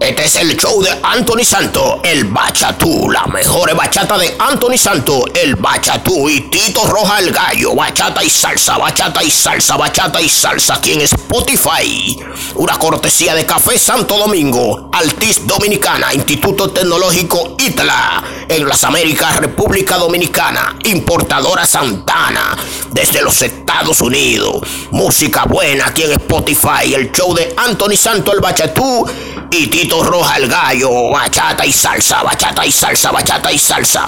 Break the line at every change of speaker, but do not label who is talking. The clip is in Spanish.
Este es el show de Anthony Santo, el Bachatú, la mejor bachata de Anthony Santo, el Bachatú y Tito Roja el Gallo, bachata y salsa, bachata y salsa, bachata y salsa aquí en Spotify. Una cortesía de Café Santo Domingo, Altis Dominicana, Instituto Tecnológico ITLA, en las Américas, República Dominicana, importadora Santana, desde los Estados Unidos. Música buena aquí en Spotify, el show de Anthony Santo, el Bachatú y Tito Roja el Gallo, bachata y salsa, bachata y salsa, bachata y salsa.